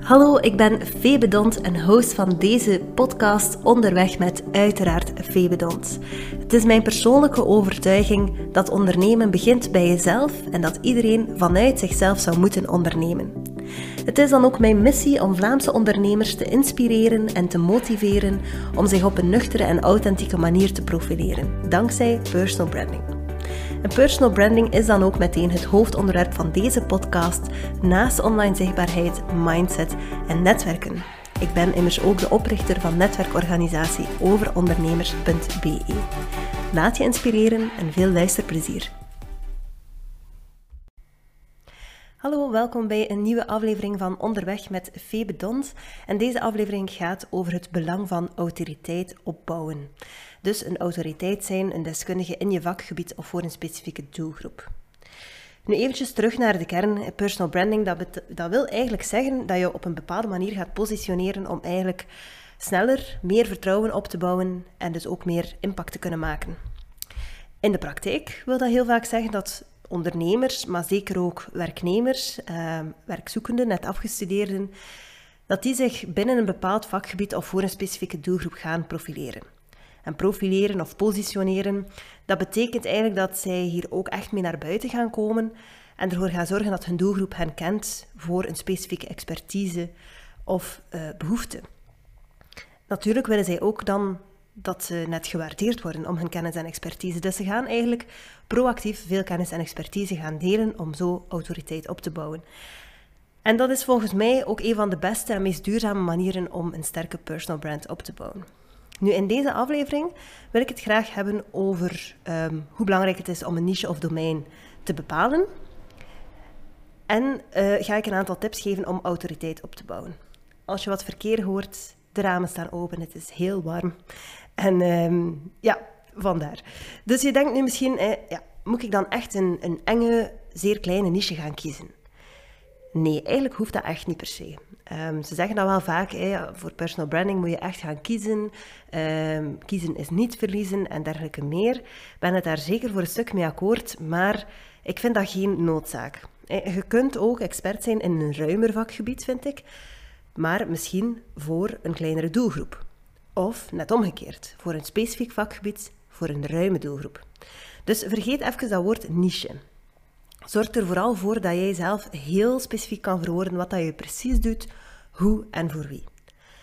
Hallo, ik ben Febe Dont en host van deze podcast Onderweg met uiteraard Febe Dont. Het is mijn persoonlijke overtuiging dat ondernemen begint bij jezelf en dat iedereen vanuit zichzelf zou moeten ondernemen. Het is dan ook mijn missie om Vlaamse ondernemers te inspireren en te motiveren om zich op een nuchtere en authentieke manier te profileren, dankzij personal branding. En personal branding is dan ook meteen het hoofdonderwerp van deze podcast, naast online zichtbaarheid, mindset en netwerken. Ik ben immers ook de oprichter van netwerkorganisatie overondernemers.be. Laat je inspireren en veel luisterplezier. Hallo, welkom bij een nieuwe aflevering van Onderweg met Febe Dons. En deze aflevering gaat over het belang van autoriteit opbouwen. Dus een autoriteit zijn, een deskundige in je vakgebied of voor een specifieke doelgroep. Nu eventjes terug naar de kern. Personal branding, dat, dat wil eigenlijk zeggen dat je op een bepaalde manier gaat positioneren om eigenlijk sneller, meer vertrouwen op te bouwen en dus ook meer impact te kunnen maken. In de praktijk wil dat heel vaak zeggen dat ondernemers, maar zeker ook werknemers, eh, werkzoekenden, net afgestudeerden, dat die zich binnen een bepaald vakgebied of voor een specifieke doelgroep gaan profileren. En profileren of positioneren, dat betekent eigenlijk dat zij hier ook echt mee naar buiten gaan komen en ervoor gaan zorgen dat hun doelgroep hen kent voor een specifieke expertise of uh, behoefte. Natuurlijk willen zij ook dan dat ze net gewaardeerd worden om hun kennis en expertise. Dus ze gaan eigenlijk proactief veel kennis en expertise gaan delen om zo autoriteit op te bouwen. En dat is volgens mij ook een van de beste en meest duurzame manieren om een sterke personal brand op te bouwen. Nu, in deze aflevering wil ik het graag hebben over ehm, hoe belangrijk het is om een niche of domein te bepalen. En uh, ga ik een aantal tips geven om autoriteit op te bouwen. Als je wat verkeer hoort, de ramen staan open, het is heel warm. En um, ja, vandaar. Dus je denkt nu misschien, eh, ja, moet ik dan echt een, een enge, zeer kleine niche gaan kiezen? Nee, eigenlijk hoeft dat echt niet per se. Um, ze zeggen dat wel vaak, voor personal branding moet je echt gaan kiezen. Um, kiezen is niet verliezen en dergelijke meer. Ik ben het daar zeker voor een stuk mee akkoord, maar ik vind dat geen noodzaak. Je kunt ook expert zijn in een ruimer vakgebied, vind ik, maar misschien voor een kleinere doelgroep. Of net omgekeerd, voor een specifiek vakgebied, voor een ruime doelgroep. Dus vergeet even dat woord niche. Zorg er vooral voor dat jij zelf heel specifiek kan verwoorden wat dat je precies doet, hoe en voor wie.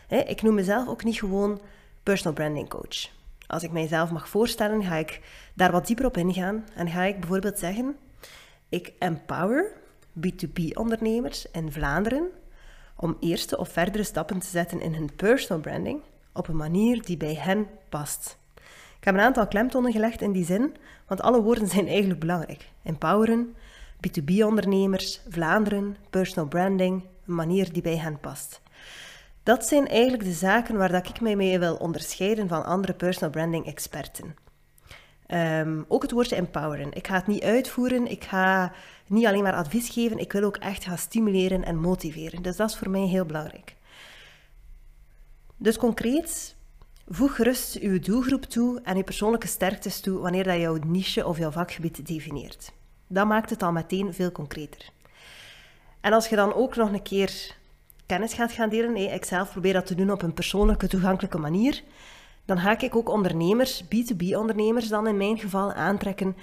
Ik noem mezelf ook niet gewoon personal branding coach. Als ik mijzelf mag voorstellen, ga ik daar wat dieper op ingaan en ga ik bijvoorbeeld zeggen: ik empower B2B-ondernemers in Vlaanderen om eerste of verdere stappen te zetten in hun personal branding op een manier die bij hen past. Ik heb een aantal klemtonen gelegd in die zin, want alle woorden zijn eigenlijk belangrijk. Empoweren, B2B-ondernemers, Vlaanderen, personal branding, een manier die bij hen past. Dat zijn eigenlijk de zaken waar dat ik mij mee wil onderscheiden van andere personal branding experten. Ehm, ook het woordje empoweren. Ik ga het niet uitvoeren, ik ga niet alleen maar advies geven, ik wil ook echt gaan stimuleren en motiveren. Dus dat is voor mij heel belangrijk. Dus concreet, voeg gerust uw doelgroep toe en uw persoonlijke sterktes toe wanneer dat jouw niche of jouw vakgebied definieert. Dat maakt het al meteen veel concreter. En als je dan ook nog een keer kennis gaat gaan delen, ik zelf probeer dat te doen op een persoonlijke, toegankelijke manier, dan ga ik ook ondernemers, B2B-ondernemers dan in mijn geval, aantrekken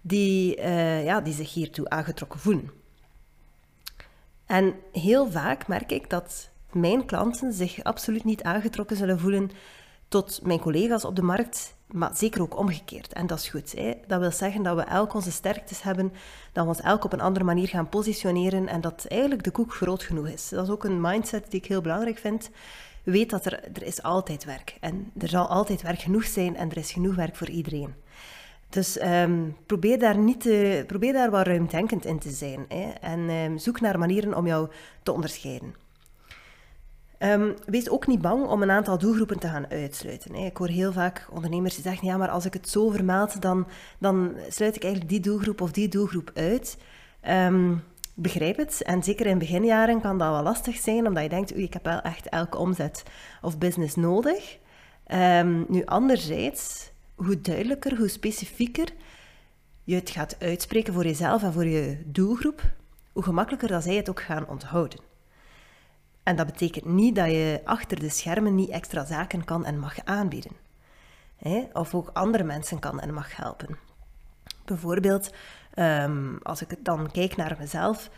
die, uh, ja, die zich hiertoe aangetrokken voelen. En heel vaak merk ik dat mijn klanten zich absoluut niet aangetrokken zullen voelen tot mijn collega's op de markt, maar zeker ook omgekeerd. En dat is goed. Hè? Dat wil zeggen dat we elk onze sterktes hebben, dat we ons elk op een andere manier gaan positioneren en dat eigenlijk de koek groot genoeg is. Dat is ook een mindset die ik heel belangrijk vind. Weet dat er, er is altijd werk en er zal altijd werk genoeg zijn en er is genoeg werk voor iedereen. Dus um, probeer, daar niet te, probeer daar wat ruimdenkend in te zijn hè? en um, zoek naar manieren om jou te onderscheiden. Um, wees ook niet bang om een aantal doelgroepen te gaan uitsluiten. Hè. Ik hoor heel vaak ondernemers die zeggen, ja, maar als ik het zo vermeld, dan, dan sluit ik eigenlijk die doelgroep of die doelgroep uit. Um, begrijp het. En zeker in beginjaren kan dat wel lastig zijn, omdat je denkt, ik heb wel echt elke omzet of business nodig. Um, nu, anderzijds, hoe duidelijker, hoe specifieker je het gaat uitspreken voor jezelf en voor je doelgroep, hoe gemakkelijker dat zij het ook gaan onthouden. En dat betekent niet dat je achter de schermen niet extra zaken kan en mag aanbieden. Of ook andere mensen kan en mag helpen. Bijvoorbeeld, ehm, als ik dan kijk naar mezelf,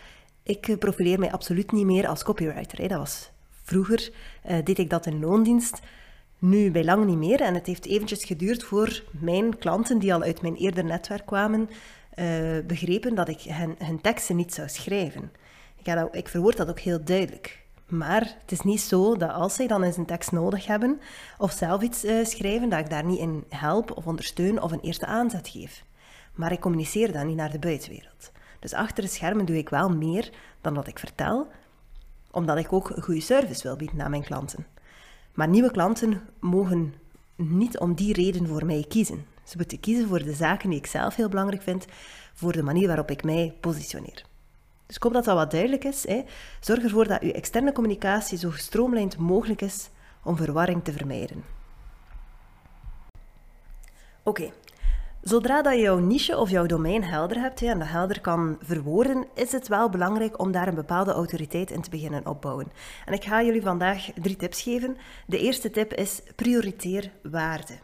ik profileer mij absoluut niet meer als copywriter. Dat was vroeger, uh, deed ik dat in loondienst. Nu bij lang niet meer. En het heeft eventjes geduurd voor mijn klanten, die al uit mijn eerder netwerk kwamen, uh, begrepen dat ik hun teksten niet zou schrijven. Ik, ik verwoord dat ook heel duidelijk. Maar het is niet zo dat als zij dan eens een tekst nodig hebben of zelf iets uh, schrijven, dat ik daar niet in help of ondersteun of een eerste aanzet geef. Maar ik communiceer dat niet naar de buitenwereld. Dus achter de schermen doe ik wel meer dan wat ik vertel, omdat ik ook een goede service wil bieden aan mijn klanten. Maar nieuwe klanten mogen niet om die reden voor mij kiezen. Ze moeten kiezen voor de zaken die ik zelf heel belangrijk vind, voor de manier waarop ik mij positioneer. Dus ik dat dat wat duidelijk is. Hè. Zorg ervoor dat uw externe communicatie zo gestroomlijnd mogelijk is om verwarring te vermijden. Oké, Zodra dat je jouw niche of jouw domein helder hebt en dat helder kan verwoorden, is het wel belangrijk om daar een bepaalde autoriteit in te beginnen opbouwen. En ik ga jullie vandaag drie tips geven. De eerste tip is prioriteer waarde.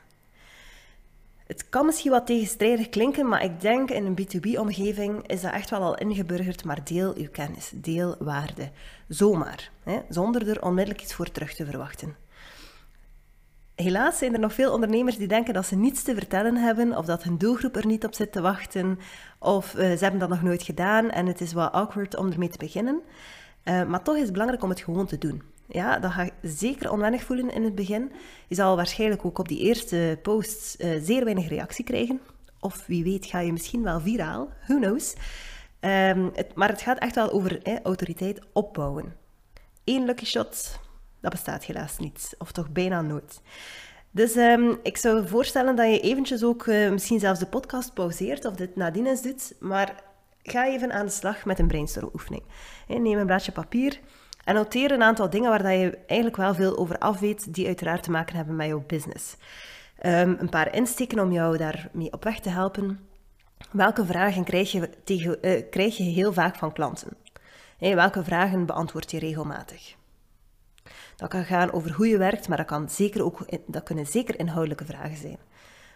Het kan misschien wat tegenstrijdig klinken, maar ik denk in een B2B-omgeving is dat echt wel al ingeburgerd, maar deel uw kennis, deel waarde. Zomaar, hè, zonder er onmiddellijk iets voor terug te verwachten. Helaas zijn er nog veel ondernemers die denken dat ze niets te vertellen hebben, of dat hun doelgroep er niet op zit te wachten, of uh, ze hebben dat nog nooit gedaan en het is wat awkward om ermee te beginnen. Uh, maar toch is het belangrijk om het gewoon te doen. Ja, dat ga je zeker onwennig voelen in het begin. Je zal waarschijnlijk ook op die eerste posts uh, zeer weinig reactie krijgen. Of wie weet ga je misschien wel viraal, who knows. Um, het, maar het gaat echt wel over autoriteit opbouwen. Eén lucky shot, dat bestaat helaas niet, of toch bijna nooit. Dus um, ik zou voorstellen dat je eventjes ook uh, misschien zelfs de podcast pauzeert of dit nadien eens doet, maar ga even aan de slag met een brainstormoefening. Neem een blaadje papier en noteer een aantal dingen waar dat je eigenlijk wel veel over af weet, die uiteraard te maken hebben met jouw business. Um, een paar insteken om jou daarmee op weg te helpen. Welke vragen krijg je, tegen, uh, krijg je heel vaak van klanten? Welke vragen beantwoord je regelmatig? Dat kan gaan over hoe je werkt, maar dat, kan zeker ook, dat kunnen zeker inhoudelijke vragen zijn.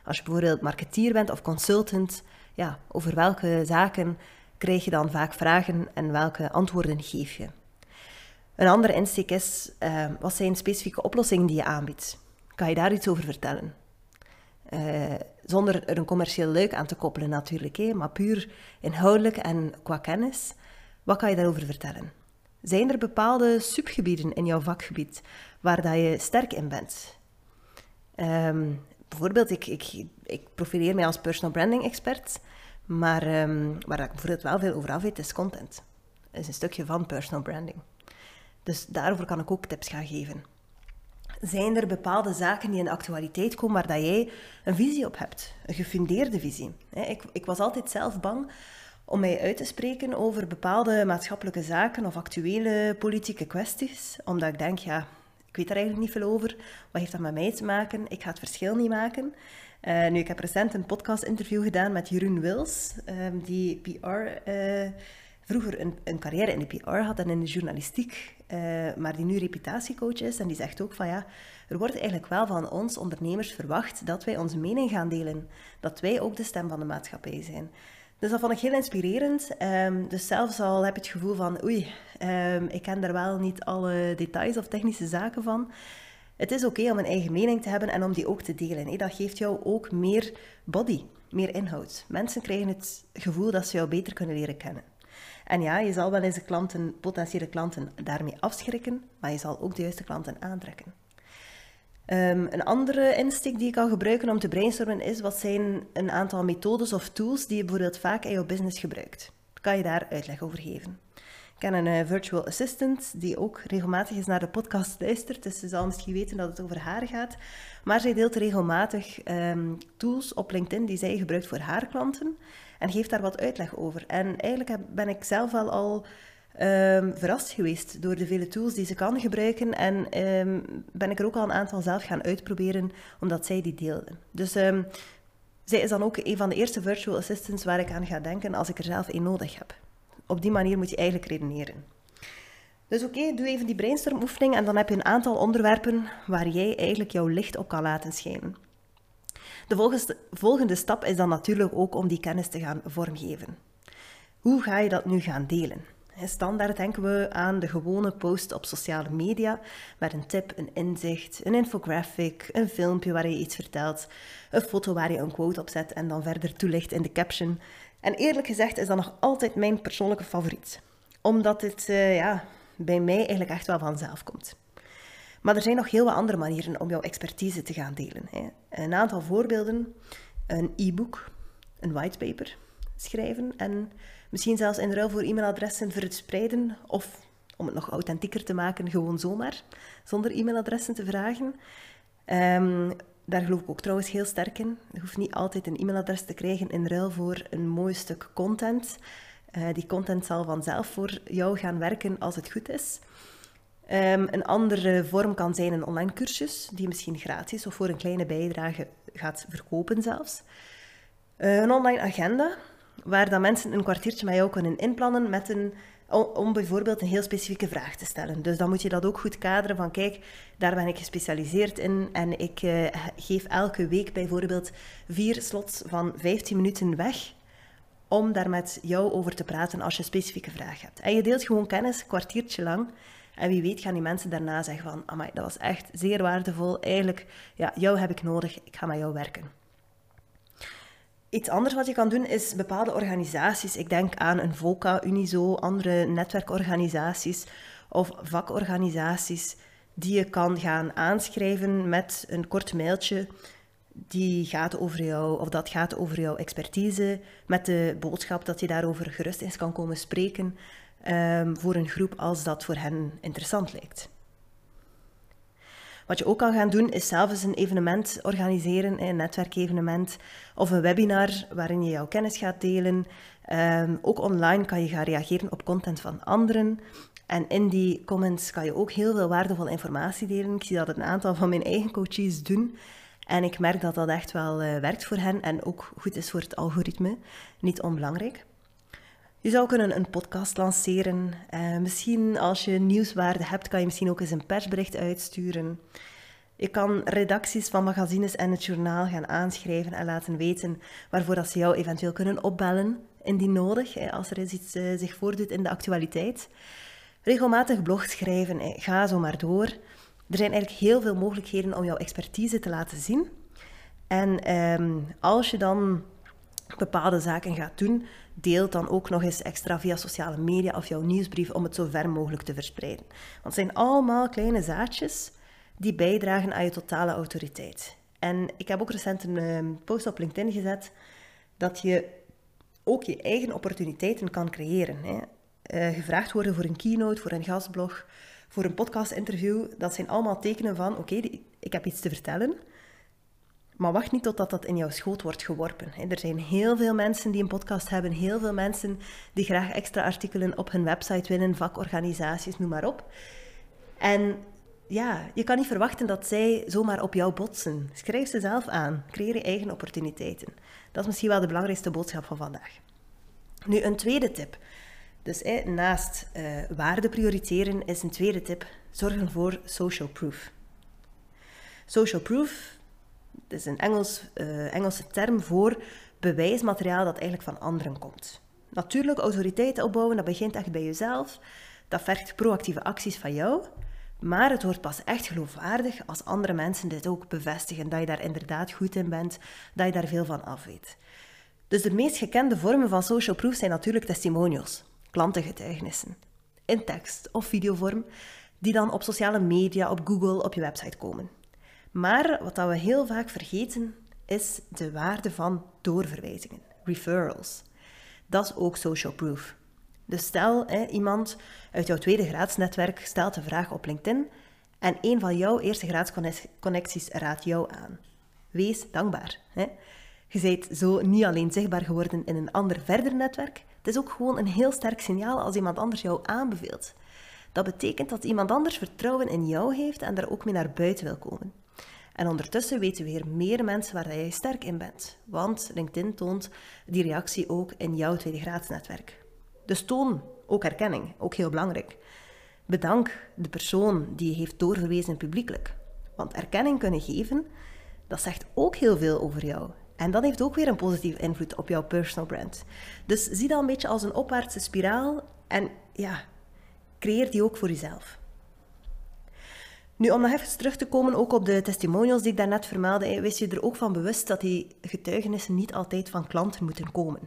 Als je bijvoorbeeld marketeer bent of consultant, ja, over welke zaken krijg je dan vaak vragen en welke antwoorden geef je? Een andere insteek is, uh, wat zijn specifieke oplossingen die je aanbiedt? Kan je daar iets over vertellen? Uh, zonder er een commercieel luik aan te koppelen natuurlijk, hè, maar puur inhoudelijk en qua kennis. Wat kan je daarover vertellen? Zijn er bepaalde subgebieden in jouw vakgebied waar dat je sterk in bent? Um, bijvoorbeeld, ik, ik, ik profileer mij als personal branding expert, maar um, waar ik bijvoorbeeld wel veel over af weet, is content. Dat is een stukje van personal branding. Dus daarover kan ik ook tips gaan geven. Zijn er bepaalde zaken die in de actualiteit komen waar dat jij een visie op hebt? Een gefundeerde visie. Ik, ik was altijd zelf bang om mij uit te spreken over bepaalde maatschappelijke zaken of actuele politieke kwesties. Omdat ik denk, ja, ik weet er eigenlijk niet veel over. Wat heeft dat met mij te maken? Ik ga het verschil niet maken. Uh, nu, ik heb recent een podcast-interview gedaan met Jeroen Wils, um, die PR, uh, eh, vroeger een, een, carrière in de PR had en in de journalistiek, uh, maar die nu reputatiecoach is. En die zegt ook van ja, er wordt eigenlijk wel van ons ondernemers verwacht dat wij onze mening gaan delen. Dat wij ook de stem van de maatschappij zijn. Dus dat vond ik heel inspirerend. Um, dus zelfs al heb je het gevoel van, oei, um, ik ken daar wel niet alle details of technische zaken van. Het is oké om een eigen mening te hebben en om die ook te delen. Dat geeft jou ook meer body, meer inhoud. Mensen krijgen het gevoel dat ze jou beter kunnen leren kennen. En ja, je zal wel eens de klanten, potentiële klanten daarmee afschrikken, maar je zal ook de juiste klanten aantrekken. Um, een andere insteek die je kan gebruiken om te brainstormen is wat zijn een aantal methodes of tools die je bijvoorbeeld vaak in jouw business gebruikt. Kan je daar uitleg over geven? Ken een uh, virtual assistant die ook regelmatig eens naar de podcast luistert, dus ze zal misschien weten dat het over haar gaat. Maar zij deelt regelmatig um, tools op LinkedIn die zij gebruikt voor haar klanten en geeft daar wat uitleg over. En eigenlijk ben ik zelf wel al um, verrast geweest door de vele tools die ze kan gebruiken. En um, ben ik er ook al een aantal zelf gaan uitproberen, omdat zij die deelde. Dus zij is dan ook een van de eerste virtual assistants waar ik aan ga denken als ik er zelf een nodig heb. Op die manier moet je eigenlijk redeneren. Dus oké, doe even die brainstormoefening en dan heb je een aantal onderwerpen waar jij eigenlijk jouw licht op kan laten schijnen. De volgende stap is dan natuurlijk ook om die kennis te gaan vormgeven. Hoe ga je dat nu gaan delen? Standaard denken we aan de gewone post op sociale media met een tip, een inzicht, een infographic, een filmpje waar je iets vertelt, een foto waar je een quote op zet en dan verder toelicht in de caption. En eerlijk gezegd is dat nog altijd mijn persoonlijke favoriet. Omdat het uh, ja, bij mij eigenlijk echt wel vanzelf komt. Maar er zijn nog heel wat andere manieren om jouw expertise te gaan delen. Hè. Een aantal voorbeelden: een e-book, een whitepaper schrijven en misschien zelfs in ruil voor e-mailadressen verspreiden of om het nog authentieker te maken, gewoon zomaar, zonder e-mailadressen te vragen. Um, daar geloof ik ook trouwens heel sterk in. Je hoeft niet altijd een e-mailadres te krijgen in ruil voor een mooi stuk content. Uh, die content zal vanzelf voor jou gaan werken als het goed is. Um, een andere vorm kan zijn een online cursus, die misschien gratis of voor een kleine bijdrage gaat verkopen zelfs. Uh, een online agenda, waar dan mensen een kwartiertje met jou kunnen inplannen met een, om bijvoorbeeld een heel specifieke vraag te stellen. Dus dan moet je dat ook goed kaderen van kijk, daar ben ik gespecialiseerd in en ik uh, geef elke week bijvoorbeeld vier slots van 15 minuten weg om daar met jou over te praten als je een specifieke vraag hebt. En je deelt gewoon kennis, een kwartiertje lang. En wie weet gaan die mensen daarna zeggen van, amai, dat was echt zeer waardevol. Eigenlijk, ja, jou heb ik nodig, ik ga met jou werken. Iets anders wat je kan doen is bepaalde organisaties, ik denk aan een VOCA, Unizo, andere netwerkorganisaties of vakorganisaties, die je kan gaan aanschrijven met een kort mailtje die gaat over jou, of dat gaat over jouw expertise, met de boodschap dat je daarover gerust eens kan komen spreken um, voor een groep als dat voor hen interessant lijkt. Wat je ook kan gaan doen, is zelf eens een evenement organiseren, een netwerkevenement of een webinar waarin je jouw kennis gaat delen. Um, ook online kan je gaan reageren op content van anderen. En in die comments kan je ook heel veel waardevolle informatie delen. Ik zie dat een aantal van mijn eigen coaches doen. En ik merk dat dat echt wel uh, werkt voor hen en ook goed is voor het algoritme. Niet onbelangrijk. Je zou kunnen een podcast lanceren. Uh, misschien als je nieuwswaarde hebt, kan je misschien ook eens een persbericht uitsturen. Je kan redacties van magazines en het journaal gaan aanschrijven en laten weten waarvoor dat ze jou eventueel kunnen opbellen, indien nodig, als er iets uh, zich voordoet in de actualiteit. Regelmatig blog schrijven, ga zo maar door. Er zijn eigenlijk heel veel mogelijkheden om jouw expertise te laten zien. En um, als je dan bepaalde zaken gaat doen, deel dan ook nog eens extra via sociale media of jouw nieuwsbrief om het zo ver mogelijk te verspreiden. Want het zijn allemaal kleine zaadjes die bijdragen aan je totale autoriteit. En ik heb ook recent een ehm, post op LinkedIn gezet dat je ook je eigen opportuniteiten kan creëren. Hè. Uh, gevraagd worden voor een keynote, voor een gastblog, voor een podcast-interview, dat zijn allemaal tekenen van: oké, ik heb iets te vertellen. Maar wacht niet totdat dat in jouw schoot wordt geworpen. Er zijn heel veel mensen die een podcast hebben, heel veel mensen die graag extra artikelen op hun website willen, vakorganisaties, noem maar op. En ja, je kan niet verwachten dat zij zomaar op jou botsen. Schrijf ze zelf aan. Creëer je eigen opportuniteiten. Dat is misschien wel de belangrijkste boodschap van vandaag. Nu, een tweede tip. Dus naast uh, waarde prioriteren is een tweede tip: zorgen voor social proof. Social proof is een Engels, uh, Engelse term voor bewijsmateriaal dat eigenlijk van anderen komt. Natuurlijk, autoriteit opbouwen, dat begint echt bij jezelf. Dat vergt proactieve acties van jou. Maar het wordt pas echt geloofwaardig als andere mensen dit ook bevestigen, dat je daar inderdaad goed in bent, dat je daar veel van af weet. Dus de meest gekende vormen van social proof zijn natuurlijk testimonials, klantengetuigenissen, in tekst of videovorm, die dan op sociale media, op Google, op je website komen. Maar wat we heel vaak vergeten, is de waarde van doorverwijzingen, referrals. Dat is ook social proof. Dus stel, hè, iemand uit jouw tweede graadsnetwerk stelt een vraag op LinkedIn en een van jouw eerste graadsconnecties raadt jou aan. Wees dankbaar. Hè. Je bent zo niet alleen zichtbaar geworden in een ander verder netwerk, het is ook gewoon een heel sterk signaal als iemand anders jou aanbeveelt. Dat betekent dat iemand anders vertrouwen in jou heeft en daar ook mee naar buiten wil komen. En ondertussen weten weer meer mensen waar jij sterk in bent. Want LinkedIn toont die reactie ook in jouw tweede graadsnetwerk. Dus toon ook erkenning, ook heel belangrijk. Bedank de persoon die je heeft doorverwezen publiekelijk. Want erkenning kunnen geven, dat zegt ook heel veel over jou. En dat heeft ook weer een positieve invloed op jouw personal brand. Dus zie dat een beetje als een opwaartse spiraal en ja, creëer die ook voor jezelf. Nu, om nog even terug te komen ook op de testimonials die ik daarnet vermeldde, wist je er ook van bewust dat die getuigenissen niet altijd van klanten moeten komen.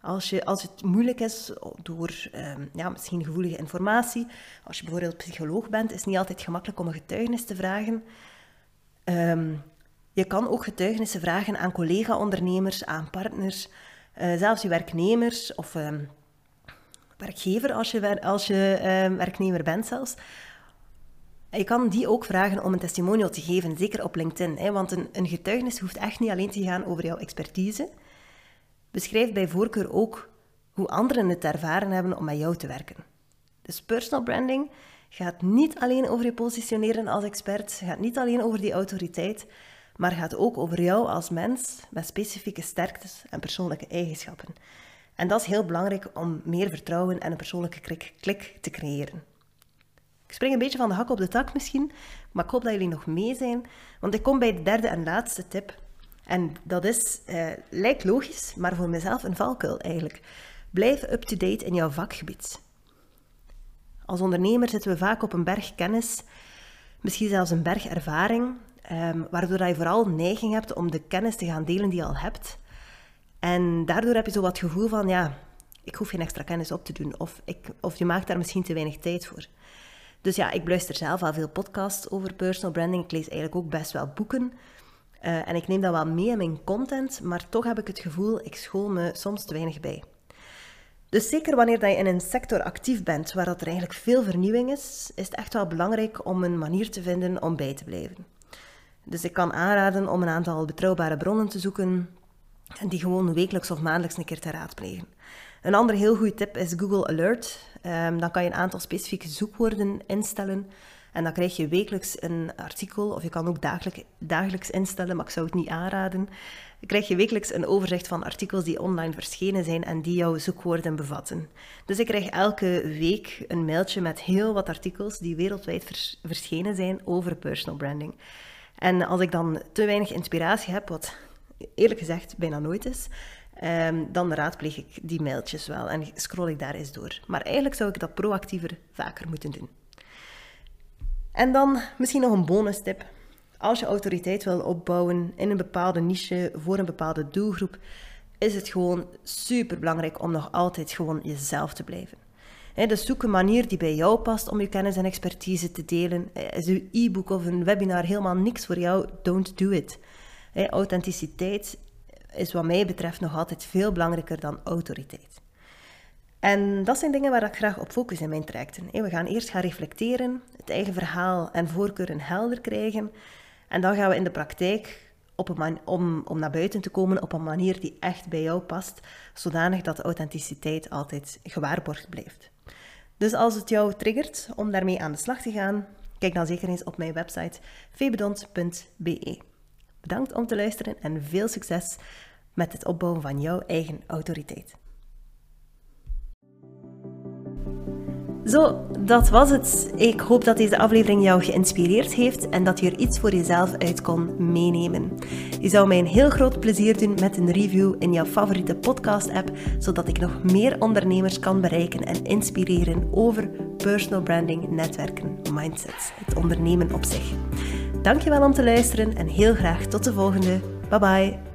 Als, je, als het moeilijk is door um, ja, misschien gevoelige informatie, als je bijvoorbeeld psycholoog bent, is het niet altijd gemakkelijk om een getuigenis te vragen. Um, je kan ook getuigenissen vragen aan collega-ondernemers, aan partners, uh, zelfs je werknemers of um, werkgever als je, als je werknemer bent zelfs. Je kan die ook vragen om een testimonial te geven, zeker op LinkedIn. Hè, want een, een getuigenis hoeft echt niet alleen te gaan over jouw expertise. Beschrijf bij voorkeur ook hoe anderen het ervaren hebben om met jou te werken. Dus personal branding gaat niet alleen over je positioneren als expert, gaat niet alleen over die autoriteit, maar gaat ook over jou als mens met specifieke sterktes en persoonlijke eigenschappen. En dat is heel belangrijk om meer vertrouwen en een persoonlijke klik, klik te creëren. Ik spring een beetje van de hak op de tak misschien, maar ik hoop dat jullie nog mee zijn, want ik kom bij de derde en laatste tip. En dat is, eh, lijkt logisch, maar voor mezelf een valkuil eigenlijk. Blijf up-to-date in jouw vakgebied. Als ondernemer zitten we vaak op een berg kennis, misschien zelfs een berg ervaring, ehm, waardoor je vooral neiging hebt om de kennis te gaan delen die je al hebt. En daardoor heb je zo wat gevoel van, ja, ik hoef geen extra kennis op te doen, of, ik, of je maakt daar misschien te weinig tijd voor. Dus ja, ik luister zelf al veel podcasts over personal branding. Ik lees eigenlijk ook best wel boeken. Uh, en ik neem dat wel mee in mijn content, maar toch heb ik het gevoel, ik school me soms te weinig bij. Dus zeker wanneer je in een sector actief bent waar dat er eigenlijk veel vernieuwing is, is het echt wel belangrijk om een manier te vinden om bij te blijven. Dus ik kan aanraden om een aantal betrouwbare bronnen te zoeken en die gewoon wekelijks of maandelijks een keer te raadplegen. Een andere heel goede tip is Google Alert. Um, dan kan je een aantal specifieke zoekwoorden instellen. En dan krijg je wekelijks een artikel, of je kan ook dagelijks instellen, maar ik zou het niet aanraden. Dan krijg je wekelijks een overzicht van artikels die online verschenen zijn en die jouw zoekwoorden bevatten. Dus ik krijg elke week een mailtje met heel wat artikels die wereldwijd verschenen zijn over personal branding. En als ik dan te weinig inspiratie heb, wat eerlijk gezegd bijna nooit is, Um, dan raadpleeg ik die mailtjes wel en scroll ik daar eens door. Maar eigenlijk zou ik dat proactiever vaker moeten doen. En dan misschien nog een bonus tip. Als je autoriteit wil opbouwen in een bepaalde niche voor een bepaalde doelgroep, is het gewoon super belangrijk om nog altijd gewoon jezelf te blijven. dus zoek een manier die bij jou past om je kennis en expertise te delen. Is uw e-book of een webinar helemaal niks voor jou? Don't do it. authenticiteit is wat mij betreft nog altijd veel belangrijker dan autoriteit. En dat zijn dingen waar ik graag op focus in mijn trajecten. We gaan eerst gaan reflecteren, het eigen verhaal en voorkeuren helder krijgen. En dan gaan we in de praktijk op een om, om naar buiten te komen op een manier die echt bij jou past, zodanig dat de authenticiteit altijd gewaarborgd blijft. Dus als het jou triggert om daarmee aan de slag te gaan, kijk dan zeker eens op mijn website febedont.be. Bedankt om te luisteren en veel succes met het opbouwen van jouw eigen autoriteit. Zo, dat was het. Ik hoop dat deze aflevering jou geïnspireerd heeft en dat je er iets voor jezelf uit kon meenemen. Je zou mij een heel groot plezier doen met een review in jouw favoriete podcast-app, zodat ik nog meer ondernemers kan bereiken en inspireren over personal branding, netwerken, mindset, het ondernemen op zich. Dankjewel om te luisteren en heel graag tot de volgende. Bye bye.